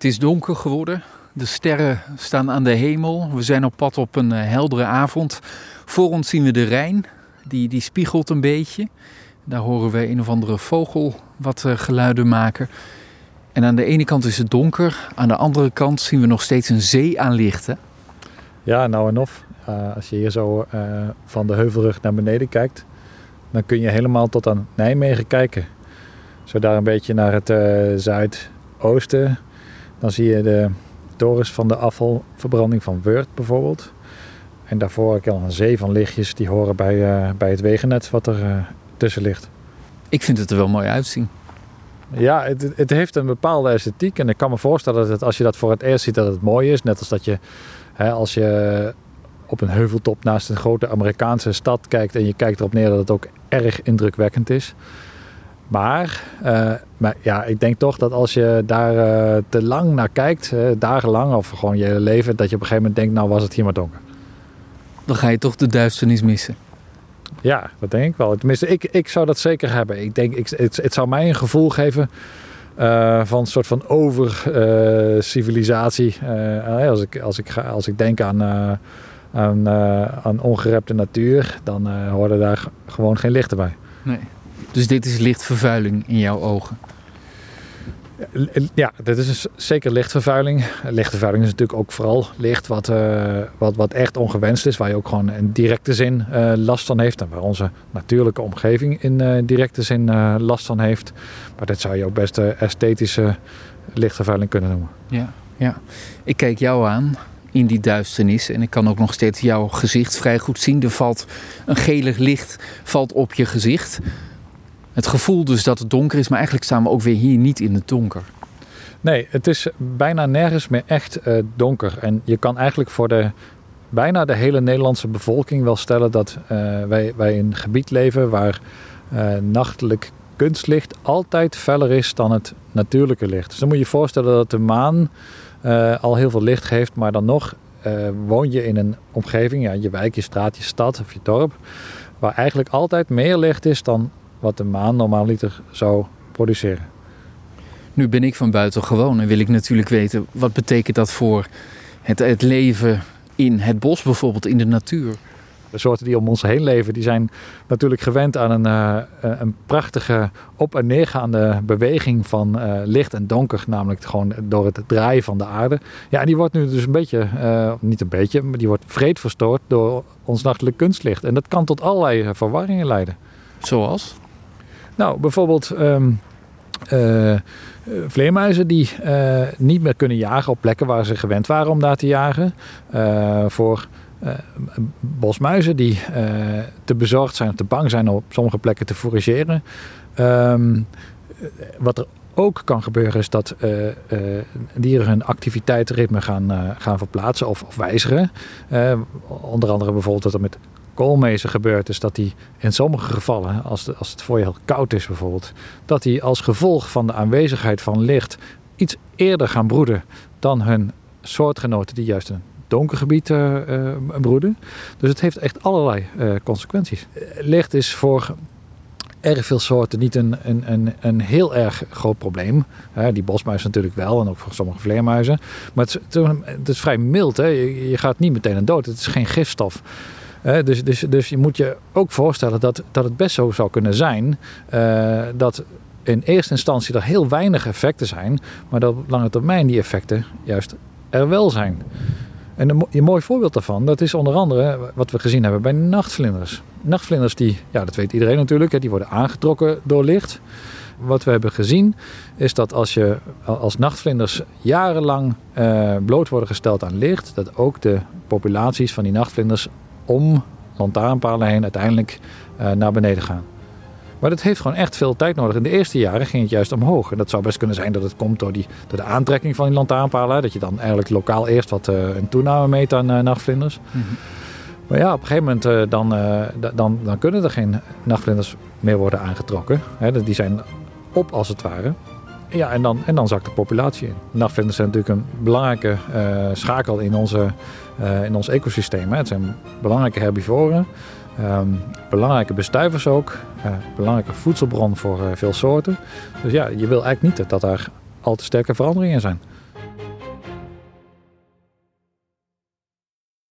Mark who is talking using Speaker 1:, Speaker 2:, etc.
Speaker 1: Het is donker geworden. De sterren staan aan de hemel. We zijn op pad op een eh, heldere avond. Voor ons zien we de Rijn. Die, die spiegelt een beetje. Daar horen we een of andere vogel wat uh, geluiden maken. En aan de ene kant is het donker. Aan de andere kant zien we nog steeds een zee aan lichten.
Speaker 2: Ja, nou en of. Uh, als je hier zo van de heuvelrug naar beneden kijkt, dan kun je helemaal tot aan Nijmegen kijken. Zo daar een beetje naar het zuidoosten. Dan zie je de torens van de afvalverbranding van Wurt bijvoorbeeld. En daarvoor heb ik al een zee van lichtjes die horen bij, bij het wegennet wat er tussen ligt.
Speaker 1: Ik vind het er wel mooi uitzien.
Speaker 2: Ja, het, het, heeft een bepaalde esthetiek. En ik kan me voorstellen dat het, als je dat voor het eerst ziet, dat het mooi is. Net als dat je, hè, als je op een heuveltop naast een grote Amerikaanse stad kijkt en je kijkt erop neer dat het ook erg indrukwekkend is. Maar, uh, maar ja, ik denk toch dat als je daar uh, te lang naar kijkt, uh, dagenlang of gewoon je hele leven, dat je op een gegeven moment denkt, nou was het hier maar donker.
Speaker 1: Dan ga je toch de duisternis missen.
Speaker 2: Ja, dat denk ik wel. Tenminste, ik, ik zou dat zeker hebben. Ik denk, ik, het, het zou mij een gevoel geven van een soort van over-civilisatie. als, ik, als, ik ga, als ik denk aan aan, aan ongerepte natuur, dan horen daar gewoon geen lichten bij.
Speaker 1: Nee. Dus dit is lichtvervuiling in jouw ogen?
Speaker 2: Ja, dit is zeker lichtvervuiling. Lichtvervuiling is natuurlijk ook vooral licht wat, uh, wat, wat echt ongewenst is, waar je ook gewoon in directe zin uh, last van heeft en waar onze natuurlijke omgeving in uh, directe zin last van heeft. Maar dat zou je ook best esthetische lichtvervuiling kunnen noemen.
Speaker 1: Ja, ja. Ik kijk jou aan in die duisternis. En ik kan ook nog steeds jouw gezicht vrij goed zien. Er valt een gelig licht valt op je gezicht. Het gevoel dus dat het donker is, maar eigenlijk staan we ook weer hier niet in het donker.
Speaker 2: Nee, het is bijna nergens meer echt uh, donker. En je kan eigenlijk voor de, bijna de hele Nederlandse bevolking wel stellen dat uh, wij, wij in een gebied leven waar uh, nachtelijk kunstlicht altijd feller is dan het natuurlijke licht. Dus dan moet je je voorstellen dat de maan al heel veel licht geeft, maar dan nog woon je in een omgeving, ja, je wijk, je straat, je stad of je dorp, waar eigenlijk altijd meer licht is dan wat de maan normaal liter zou produceren.
Speaker 1: Nu ben ik van buiten gewoon en wil ik natuurlijk weten wat betekent dat voor het, het leven in het bos bijvoorbeeld, in de natuur.
Speaker 2: De soorten die om ons heen leven, die zijn natuurlijk gewend aan een, uh, een prachtige op- en neergaande beweging van uh, licht en donker. Namelijk gewoon door het draaien van de aarde. Ja, en die wordt nu dus een beetje, uh, niet een beetje, maar die wordt vreed verstoord door ons nachtelijk kunstlicht. En dat kan tot allerlei verwarringen leiden.
Speaker 1: Zoals?
Speaker 2: Nou, bijvoorbeeld... Um, uh, vleermuizen die uh, niet meer kunnen jagen op plekken waar ze gewend waren om daar te jagen. Uh, voor bosmuizen die te bezorgd zijn te bang zijn om op sommige plekken te forageren. Um, wat er ook kan gebeuren is dat dieren hun activiteitsritme gaan, gaan verplaatsen of, of wijzigen. onder andere bijvoorbeeld dat er met koolmezen gebeurt, is dat die in sommige gevallen, als, als het voor je heel koud is bijvoorbeeld, dat die als gevolg van de aanwezigheid van licht iets eerder gaan broeden dan hun soortgenoten die juist een donker gebied uh, uh, broeden. Dus het heeft echt allerlei uh, consequenties. Licht is voor erg veel soorten niet een, een, een, een heel erg groot probleem. Die bosmuis natuurlijk wel en ook voor sommige vleermuizen. Maar het is, het is vrij mild. Hè. Je, je gaat niet meteen aan dood. Het is geen gifstof. Dus, dus, dus je moet je ook voorstellen dat, dat het best zo zou kunnen zijn uh, dat in eerste instantie er heel weinig effecten zijn, maar dat op lange termijn die effecten juist er wel zijn. En een, een mooi voorbeeld daarvan, dat is onder andere wat we gezien hebben bij nachtvlinders. Nachtvlinders, die, ja, dat weet iedereen natuurlijk, hè, die worden aangetrokken door licht. Wat we hebben gezien is dat als, je, als nachtvlinders jarenlang uh, bloot worden gesteld aan licht, dat ook de populaties van die nachtvlinders om lantaarnpalen heen uiteindelijk uh, naar beneden gaan. Maar dat heeft gewoon echt veel tijd nodig. In de eerste jaren ging het juist omhoog. En dat zou best kunnen zijn dat het komt door, die, door de aantrekking van die lantaarnpalen. Dat je dan eigenlijk lokaal eerst wat uh, een toename meet aan uh, nachtvlinders. Mm -hmm. Maar ja, op een gegeven moment dan, dan, dan kunnen er geen nachtvlinders meer worden aangetrokken. Hè, die zijn op als het ware. Ja, en dan, en dan zakt de populatie in. Nachtvlinders zijn natuurlijk een belangrijke schakel in onze uh, in ons ecosysteem. Hè. Het zijn belangrijke herbivoren, um, belangrijke bestuivers ook, uh, belangrijke voedselbron voor veel soorten. Dus ja, je wil eigenlijk niet dat daar al te sterke veranderingen in zijn.